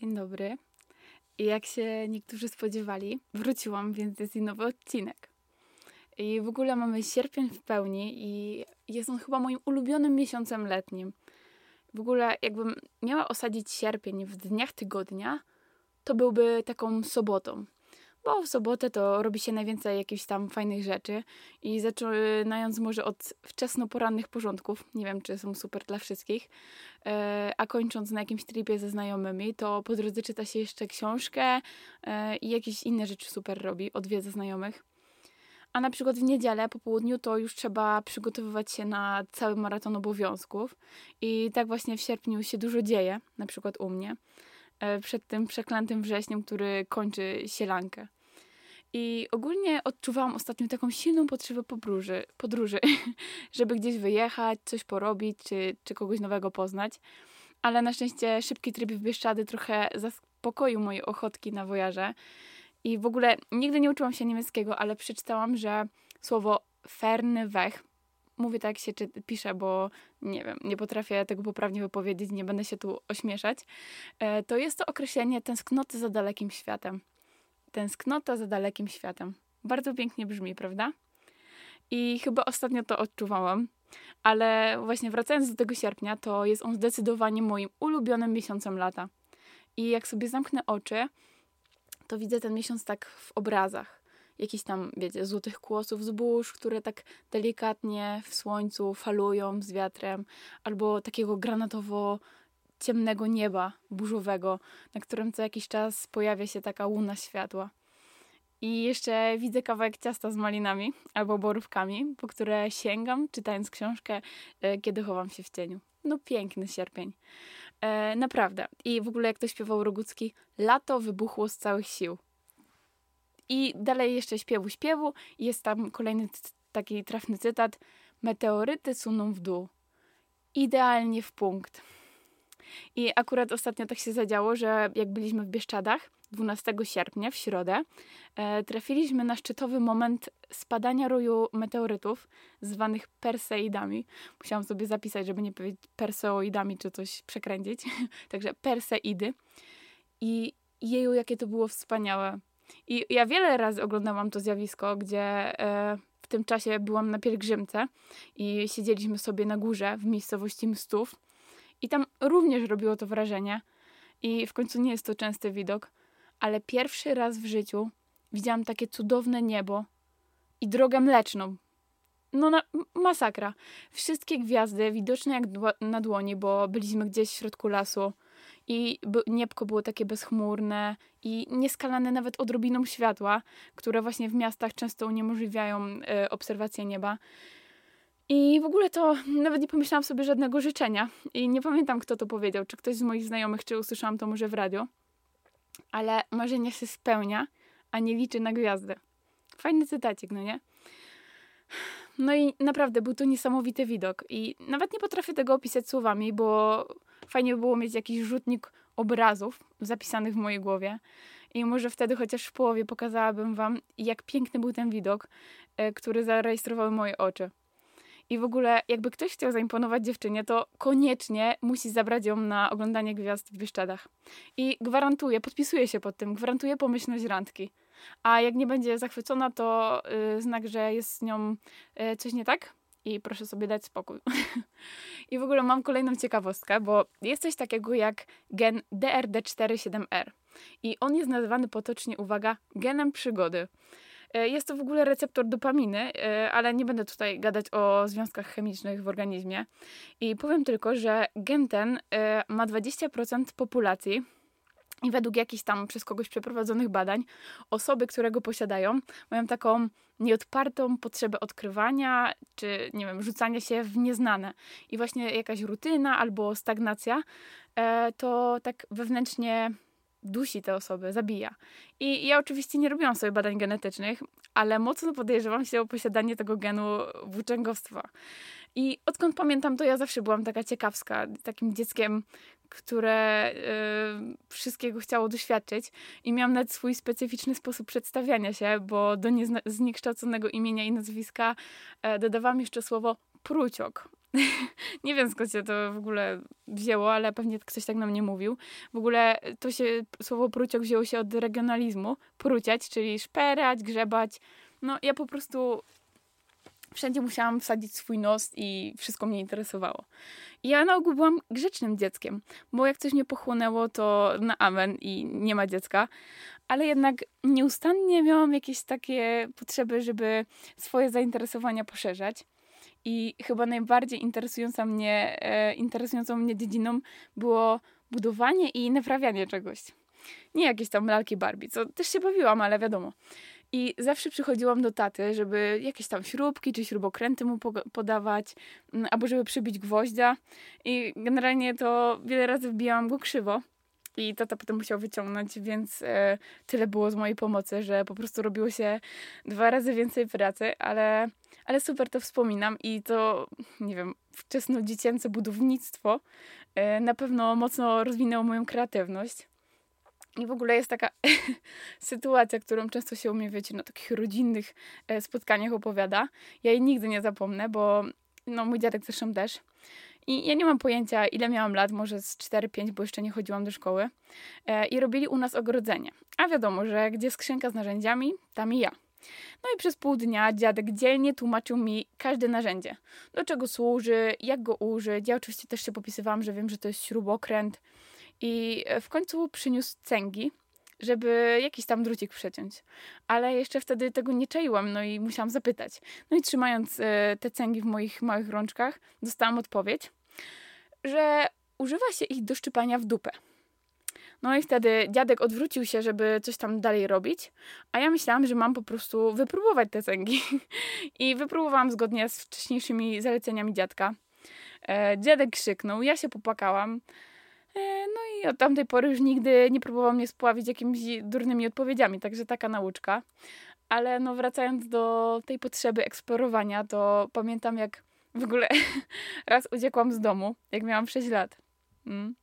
Dzień dobry. I jak się niektórzy spodziewali, wróciłam, więc jest i nowy odcinek. I w ogóle mamy sierpień w pełni i jest on chyba moim ulubionym miesiącem letnim. W ogóle jakbym miała osadzić sierpień w dniach tygodnia, to byłby taką sobotą bo w sobotę to robi się najwięcej jakichś tam fajnych rzeczy i zaczynając może od wczesnoporannych porządków, nie wiem czy są super dla wszystkich, e, a kończąc na jakimś tripie ze znajomymi, to po drodze czyta się jeszcze książkę e, i jakieś inne rzeczy super robi, odwiedza znajomych. A na przykład w niedzielę po południu to już trzeba przygotowywać się na cały maraton obowiązków. I tak właśnie w sierpniu się dużo dzieje, na przykład u mnie, e, przed tym przeklętym wrześniem, który kończy sielankę. I ogólnie odczuwałam ostatnio taką silną potrzebę podróży, podróży żeby gdzieś wyjechać, coś porobić, czy, czy kogoś nowego poznać. Ale na szczęście szybki tryb w Bieszczady trochę zaspokoił moje ochotki na wojaże. I w ogóle nigdy nie uczyłam się niemieckiego, ale przeczytałam, że słowo ferne weg, mówię tak się czy, pisze, bo nie wiem, nie potrafię tego poprawnie wypowiedzieć, nie będę się tu ośmieszać, e, to jest to określenie tęsknoty za dalekim światem. Tęsknota za dalekim światem. Bardzo pięknie brzmi, prawda? I chyba ostatnio to odczuwałam. Ale właśnie wracając do tego sierpnia, to jest on zdecydowanie moim ulubionym miesiącem lata. I jak sobie zamknę oczy, to widzę ten miesiąc tak w obrazach. Jakiś tam, wiecie, złotych kłosów zbóż, które tak delikatnie w słońcu falują z wiatrem, albo takiego granatowo ciemnego nieba burzowego, na którym co jakiś czas pojawia się taka łuna światła. I jeszcze widzę kawałek ciasta z malinami albo borówkami, po które sięgam, czytając książkę, e, kiedy chowam się w cieniu. No piękny sierpień. E, naprawdę. I w ogóle jak to śpiewał Rogucki, lato wybuchło z całych sił. I dalej jeszcze śpiewu śpiewu jest tam kolejny taki trafny cytat. Meteoryty suną w dół. Idealnie w punkt. I akurat ostatnio tak się zadziało, że jak byliśmy w Bieszczadach 12 sierpnia, w środę, e, trafiliśmy na szczytowy moment spadania roju meteorytów, zwanych Perseidami. Musiałam sobie zapisać, żeby nie powiedzieć Perseoidami, czy coś przekręcić. Także Perseidy. I jeju, jakie to było wspaniałe. I ja wiele razy oglądałam to zjawisko, gdzie e, w tym czasie byłam na pielgrzymce i siedzieliśmy sobie na górze w miejscowości Mstów i tam również robiło to wrażenie. I w końcu nie jest to częsty widok, ale pierwszy raz w życiu widziałam takie cudowne niebo i drogę mleczną. No, na, masakra. Wszystkie gwiazdy widoczne jak na dłoni, bo byliśmy gdzieś w środku lasu i niebko było takie bezchmurne i nieskalane nawet odrobiną światła, które właśnie w miastach często uniemożliwiają y, obserwację nieba. I w ogóle to nawet nie pomyślałam sobie żadnego życzenia. I nie pamiętam, kto to powiedział. Czy ktoś z moich znajomych, czy usłyszałam to może w radio. Ale marzenie się spełnia, a nie liczy na gwiazdę. Fajny cytacik, no nie? No i naprawdę był to niesamowity widok. I nawet nie potrafię tego opisać słowami, bo fajnie by było mieć jakiś rzutnik obrazów zapisanych w mojej głowie. I może wtedy chociaż w połowie pokazałabym wam, jak piękny był ten widok, e, który zarejestrowały moje oczy. I w ogóle, jakby ktoś chciał zaimponować dziewczynie, to koniecznie musi zabrać ją na oglądanie gwiazd w Bieszczadach. I gwarantuję, podpisuję się pod tym, gwarantuję pomyślność randki. A jak nie będzie zachwycona, to yy, znak, że jest z nią yy, coś nie tak i proszę sobie dać spokój. I w ogóle mam kolejną ciekawostkę, bo jest coś takiego jak gen DRD47R. I on jest nazywany potocznie, uwaga, genem przygody. E, jest to w ogóle receptor dopaminy, e, ale nie będę tutaj gadać o związkach chemicznych w organizmie. I powiem tylko, że gen ten e, ma 20% populacji. I według jakichś tam przez kogoś przeprowadzonych badań, osoby, które go posiadają, mają taką nieodpartą potrzebę odkrywania, czy nie wiem, rzucania się w nieznane. I właśnie jakaś rutyna albo stagnacja, to tak wewnętrznie dusi te osoby, zabija. I ja oczywiście nie robiłam sobie badań genetycznych, ale mocno podejrzewam się o posiadanie tego genu włóczęgostwa. I odkąd pamiętam, to ja zawsze byłam taka ciekawska, takim dzieckiem, które y, wszystkiego chciało doświadczyć i miałam nawet swój specyficzny sposób przedstawiania się, bo do zniekształconego imienia i nazwiska y, dodawałam jeszcze słowo pruciok. nie wiem skąd się to w ogóle wzięło, ale pewnie ktoś tak nam nie mówił. W ogóle to się, słowo pruciok wzięło się od regionalizmu. Pruciać, czyli szperać, grzebać. No ja po prostu wszędzie musiałam wsadzić swój nos i wszystko mnie interesowało. I ja na ogół byłam grzecznym dzieckiem, bo jak coś mnie pochłonęło, to na amen i nie ma dziecka. Ale jednak nieustannie miałam jakieś takie potrzeby, żeby swoje zainteresowania poszerzać. I chyba najbardziej interesująca mnie, e, interesującą mnie dziedziną było budowanie i naprawianie czegoś. Nie jakieś tam lalki Barbie, co też się bawiłam, ale wiadomo. I zawsze przychodziłam do taty, żeby jakieś tam śrubki czy śrubokręty mu podawać, mm, albo żeby przybić gwoździa. I generalnie to wiele razy wbijałam go krzywo. I tata potem musiał wyciągnąć, więc e, tyle było z mojej pomocy, że po prostu robiło się dwa razy więcej pracy, ale, ale super to wspominam i to, nie wiem, wczesno-dziecięce budownictwo e, na pewno mocno rozwinęło moją kreatywność. I w ogóle jest taka sytuacja, którą często się u mnie, wiecie, na takich rodzinnych e, spotkaniach opowiada. Ja jej nigdy nie zapomnę, bo no, mój dziadek zresztą też. I ja nie mam pojęcia, ile miałam lat, może z 4-5, bo jeszcze nie chodziłam do szkoły. E, I robili u nas ogrodzenie. A wiadomo, że gdzie skrzynka z narzędziami, tam i ja. No i przez pół dnia dziadek dzielnie tłumaczył mi każde narzędzie. Do czego służy, jak go użyć. Ja oczywiście też się popisywałam, że wiem, że to jest śrubokręt, i e, w końcu przyniósł cęgi, żeby jakiś tam drucik przeciąć. Ale jeszcze wtedy tego nie czaiłam, no i musiałam zapytać. No i trzymając e, te cęgi w moich małych rączkach, dostałam odpowiedź, że używa się ich do szczypania w dupę. No i wtedy dziadek odwrócił się, żeby coś tam dalej robić, a ja myślałam, że mam po prostu wypróbować te cęgi. I wypróbowałam zgodnie z wcześniejszymi zaleceniami dziadka. E, dziadek krzyknął, ja się popłakałam. E, no i od tamtej pory już nigdy nie próbował mnie spławić jakimiś durnymi odpowiedziami, także taka nauczka. Ale no wracając do tej potrzeby eksplorowania, to pamiętam jak w ogóle raz uciekłam z domu, jak miałam 6 lat. Mm.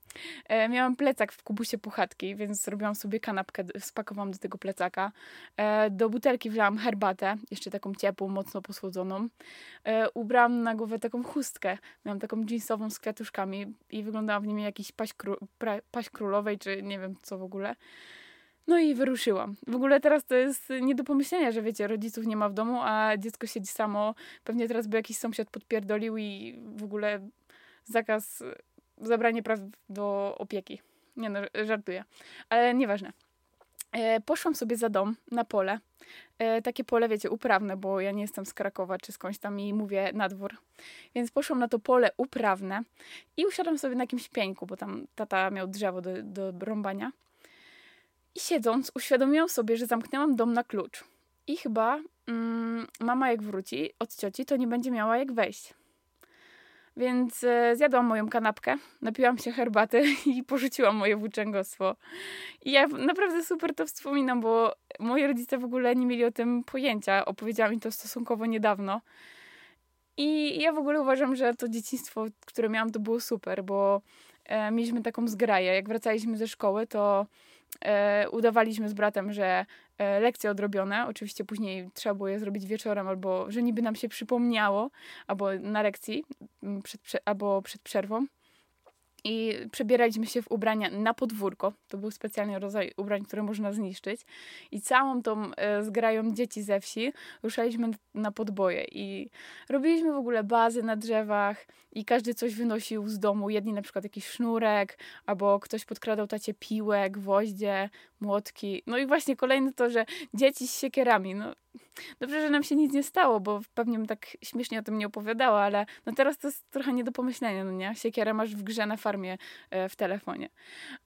E, miałam plecak w kubusie puchatki, więc zrobiłam sobie kanapkę, spakowałam do tego plecaka. E, do butelki wlałam herbatę, jeszcze taką ciepłą, mocno posłodzoną. E, ubrałam na głowę taką chustkę. Miałam taką jeansową z kwiatuszkami i wyglądałam w nim jakiś paść, kró paść królowej, czy nie wiem co w ogóle. No i wyruszyłam. W ogóle teraz to jest nie do pomyślenia, że wiecie, rodziców nie ma w domu, a dziecko siedzi samo. Pewnie teraz by jakiś sąsiad podpierdolił i w ogóle zakaz zabranie praw do opieki. Nie no, żartuję. Ale nieważne. E, poszłam sobie za dom, na pole. E, takie pole, wiecie, uprawne, bo ja nie jestem z Krakowa czy skądś tam i mówię na dwór. Więc poszłam na to pole uprawne i usiadłam sobie na jakimś pieńku, bo tam tata miał drzewo do, do rąbania. I siedząc, uświadomiłam sobie, że zamknęłam dom na klucz. I chyba mm, mama jak wróci od cioci, to nie będzie miała jak wejść. Więc e, zjadłam moją kanapkę, napiłam się herbaty i porzuciłam moje włóczęgostwo. I ja naprawdę super to wspominam, bo moi rodzice w ogóle nie mieli o tym pojęcia. Opowiedziałam mi to stosunkowo niedawno. I ja w ogóle uważam, że to dzieciństwo, które miałam, to było super, bo e, mieliśmy taką zgraję. Jak wracaliśmy ze szkoły, to e, udawaliśmy z bratem, że e, lekcje odrobione, oczywiście później trzeba było je zrobić wieczorem, albo że niby nam się przypomniało, albo na lekcji, przed, albo przed przerwą i przebieraliśmy się w ubrania na podwórko. To był specjalny rodzaj ubrań, które można zniszczyć. I całą tą e, zgrają dzieci ze wsi ruszaliśmy na podboje i robiliśmy w ogóle bazy na drzewach i każdy coś wynosił z domu. Jedni na przykład jakiś sznurek, albo ktoś podkradał tacie piłę, gwoździe, młotki. No i właśnie kolejne to, że dzieci z siekierami. No, dobrze, że nam się nic nie stało, bo pewnie bym tak śmiesznie o tym nie opowiadała, ale no teraz to jest trochę nie do pomyślenia, no nie? Siekierę masz w grze na farmie e, w telefonie.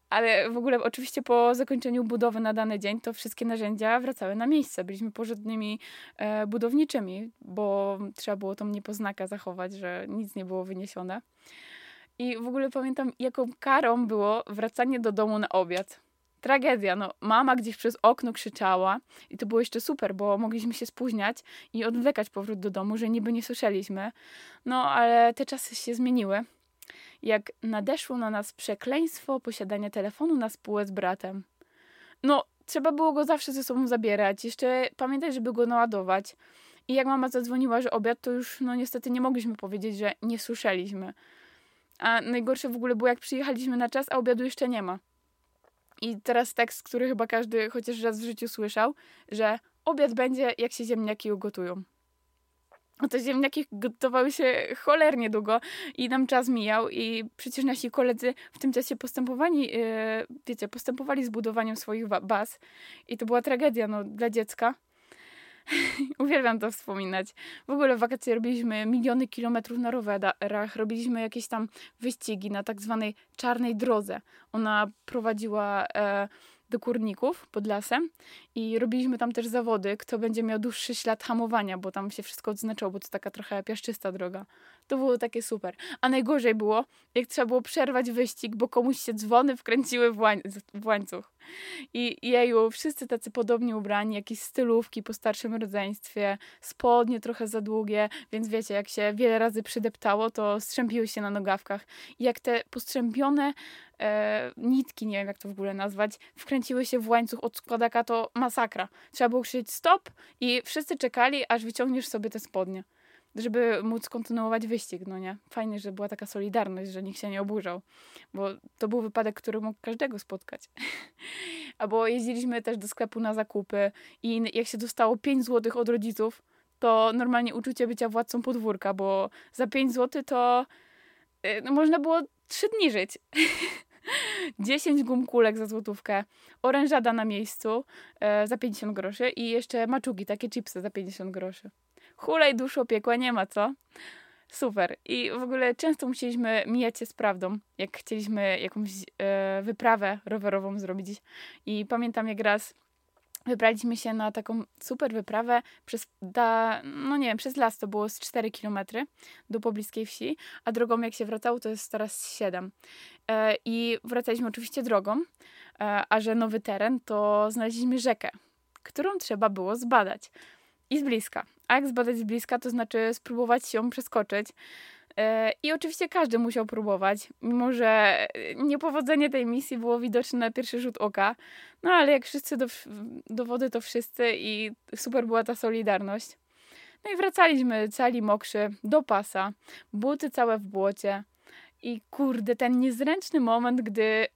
Ale w ogóle oczywiście po zakończeniu budowy na dany dzień to wszystkie narzędzia wracały na miejsce. Byliśmy porządnymi e, budowniczymi, bo trzeba było tą niepoznaka zachować, że nic nie było wyniesione. I w ogóle pamiętam, jaką karą było wracanie do domu na obiad tragedia. No, mama gdzieś przez okno krzyczała i to było jeszcze super, bo mogliśmy się spóźniać i odwlekać powrót do domu, że niby nie słyszeliśmy. No, ale te czasy się zmieniły. Jak nadeszło na nas przekleństwo posiadania telefonu na spółę z bratem. No, trzeba było go zawsze ze sobą zabierać. Jeszcze pamiętać, żeby go naładować. I jak mama zadzwoniła, że obiad, to już no niestety nie mogliśmy powiedzieć, że nie słyszeliśmy. A najgorsze w ogóle było, jak przyjechaliśmy na czas, a obiadu jeszcze nie ma. I teraz tekst, który chyba każdy chociaż raz w życiu słyszał, że obiad będzie, jak się ziemniaki ugotują. A te ziemniaki gotowały się cholernie długo i nam czas mijał i przecież nasi koledzy w tym czasie postępowali, yy, wiecie, postępowali z budowaniem swoich baz i to była tragedia no, dla dziecka. Uwielbiam to wspominać. W ogóle w wakacje robiliśmy miliony kilometrów na rowerach, robiliśmy jakieś tam wyścigi na tak zwanej czarnej drodze. Ona prowadziła... E, do kurników pod lasem i robiliśmy tam też zawody, kto będzie miał dłuższy ślad hamowania, bo tam się wszystko odznaczało, bo to taka trochę piaszczysta droga. To było takie super. A najgorzej było, jak trzeba było przerwać wyścig, bo komuś się dzwony wkręciły w, łań w łańcuch. I jeju, wszyscy tacy podobnie ubrani, jakieś stylówki po starszym rodzeństwie, spodnie trochę za długie, więc wiecie, jak się wiele razy przydeptało, to strzępiły się na nogawkach. I jak te postrzępione e, nitki, nie wiem jak to w ogóle nazwać, wkręciły się w łańcuch od składaka, to masakra. Trzeba było krzyczeć stop i wszyscy czekali, aż wyciągniesz sobie te spodnie żeby móc kontynuować wyścig, no nie? Fajnie, że była taka solidarność, że nikt się nie oburzał, bo to był wypadek, który mógł każdego spotkać. Albo jeździliśmy też do sklepu na zakupy i jak się dostało 5 zł od rodziców, to normalnie uczucie bycia władcą podwórka, bo za 5 zł to y, no, można było 3 dni żyć. 10 gum kulek za złotówkę, orężada na miejscu e, za 50 groszy i jeszcze maczugi, takie chipsy za 50 groszy hulej duszo piekła nie ma, co? Super. I w ogóle często musieliśmy mijać się z prawdą, jak chcieliśmy jakąś e, wyprawę rowerową zrobić. I pamiętam jak raz wybraliśmy się na taką super wyprawę przez, da, no nie wiem, przez las to było z 4 km do pobliskiej wsi, a drogą jak się wracało to jest teraz 7. E, I wracaliśmy oczywiście drogą, e, a że nowy teren, to znaleźliśmy rzekę, którą trzeba było zbadać i z bliska. A jak zbadać z bliska, to znaczy spróbować ją przeskoczyć. E, I oczywiście każdy musiał próbować, mimo że niepowodzenie tej misji było widoczne na pierwszy rzut oka. No ale jak wszyscy do, do wody, to wszyscy i super była ta solidarność. No i wracaliśmy cali mokrzy do pasa, buty całe w błocie. I kurde, ten niezręczny moment, gdy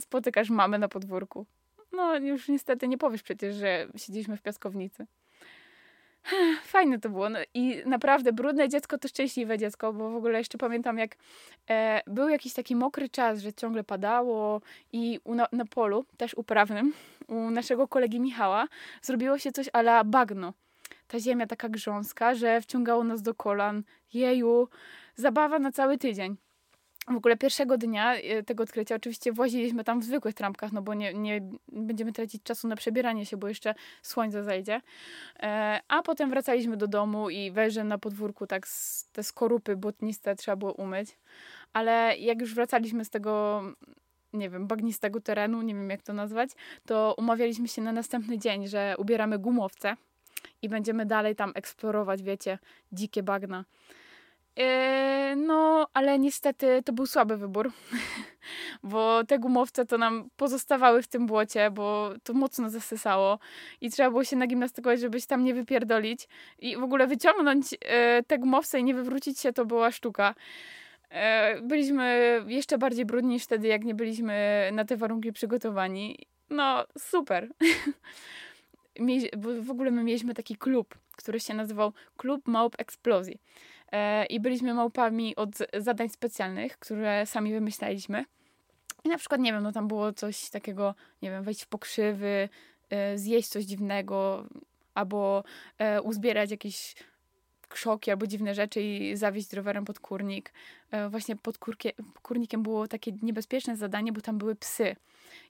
spotykasz mamę na podwórku. No już niestety nie powiesz przecież, że siedzieliśmy w piaskownicy. Fajne to było. No I naprawdę brudne dziecko to szczęśliwe dziecko, bo w ogóle jeszcze pamiętam, jak e, był jakiś taki mokry czas, że ciągle padało i u, na, na, polu, też uprawnym, u naszego kolegi Michała, zrobiło się coś ala bagno. Ta ziemia taka grząska, że wciągało nas do kolan. Jeju, zabawa na cały tydzień w ogóle pierwszego dnia e, tego odkrycia oczywiście właziliśmy tam w zwykłych trampkach, no bo nie, nie będziemy tracić czasu na przebieranie się, bo jeszcze słońce zajdzie. E, a potem wracaliśmy do domu i wejrzę na podwórku tak te skorupy błotniste trzeba było umyć. Ale jak już wracaliśmy z tego nie wiem, bagnistego terenu, nie wiem jak to nazwać, to umawialiśmy się na następny dzień, że ubieramy gumowce i będziemy dalej tam eksplorować, wiecie, dzikie bagna. Yy, no, ale niestety to był słaby wybór, bo te gumowce to nam pozostawały w tym błocie, bo to mocno zasysało i trzeba było się nagimnastykować, żeby się tam nie wypierdolić i w ogóle wyciągnąć yy, te gumowce i nie wywrócić się to była sztuka. Yy, byliśmy jeszcze bardziej brudni niż wtedy, jak nie byliśmy na te warunki przygotowani. No, super. w ogóle my mieliśmy taki klub, który się nazywał Klub Małp Eksplozji. E, i byliśmy małpami od zadań specjalnych, które sami wymyślaliśmy. I na przykład, nie wiem, no tam było coś takiego, nie wiem, wejść w pokrzywy, e, zjeść coś dziwnego, albo e, uzbierać jakieś krzoki albo dziwne rzeczy i zawieźć rowerem pod kurnik. Właśnie pod kurnikiem było takie niebezpieczne zadanie, bo tam były psy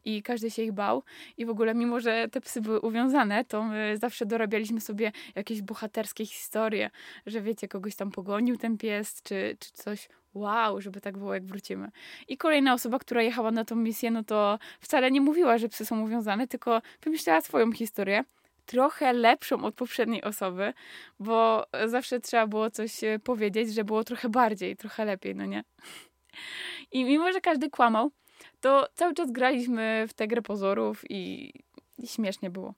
i każdy się ich bał. I w ogóle, mimo że te psy były uwiązane, to my zawsze dorabialiśmy sobie jakieś bohaterskie historie, że wiecie, kogoś tam pogonił ten pies, czy, czy coś. Wow, żeby tak było, jak wrócimy. I kolejna osoba, która jechała na tą misję, no to wcale nie mówiła, że psy są uwiązane, tylko wymyślała swoją historię trochę lepszą od poprzedniej osoby, bo zawsze trzeba było coś e, powiedzieć, że było trochę bardziej, trochę lepiej, no nie? I mimo, że każdy kłamał, to cały czas graliśmy w tę grę pozorów i, i śmiesznie było.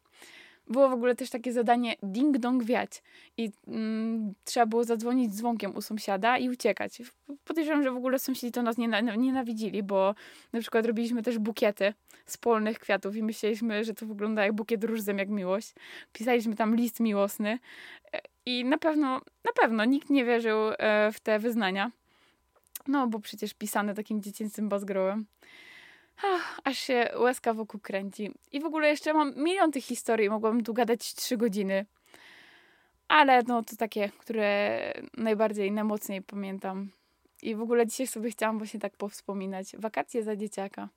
Było w ogóle też takie zadanie ding-dong wiać i mm, trzeba było zadzwonić dzwonkiem u sąsiada i uciekać. Podejrzewam, że w ogóle sąsiedzi to nas nienawidzili, bo na przykład robiliśmy też bukiety z polnych kwiatów i myśleliśmy, że to wygląda jak bukiet róż jak miłość. Pisaliśmy tam list miłosny e, i na pewno, na pewno nikt nie wierzył e, w te wyznania. No, bo przecież pisane takim dziecięcym bazgrołem. Ach, aż się łezka wokół kręci. I w ogóle jeszcze mam milion tych historii, mogłabym tu gadać trzy godziny. Ale no to takie, które najbardziej, najmocniej pamiętam. I w ogóle dzisiaj sobie chciałam właśnie tak powspominać. Wakacje za dzieciaka.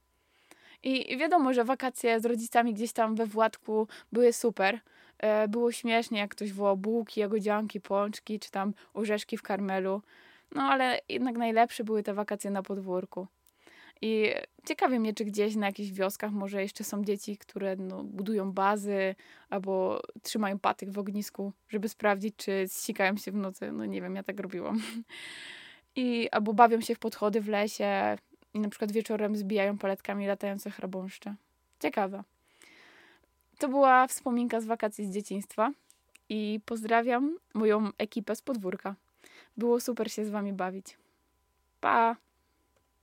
I wiadomo, że wakacje z rodzicami gdzieś tam we Władku były super. E, było śmiesznie, jak ktoś wołał bułki, jagodzianki, pączki, czy tam orzeszki w karmelu. No ale jednak najlepsze były te wakacje na podwórku. I ciekawie mnie, czy gdzieś na jakichś wioskach może jeszcze są dzieci, które no, budują bazy albo trzymają patyk w ognisku, żeby sprawdzić, czy ścikają się w nocy. No nie wiem, ja tak robiłam. I albo bawią się w podchody w lesie i na przykład wieczorem zbijają paletkami latające chrabąszcze. Ciekawe. To była wspominka z wakacji z dzieciństwa i pozdrawiam moją ekipę z podwórka. Było super się z wami bawić. Pa!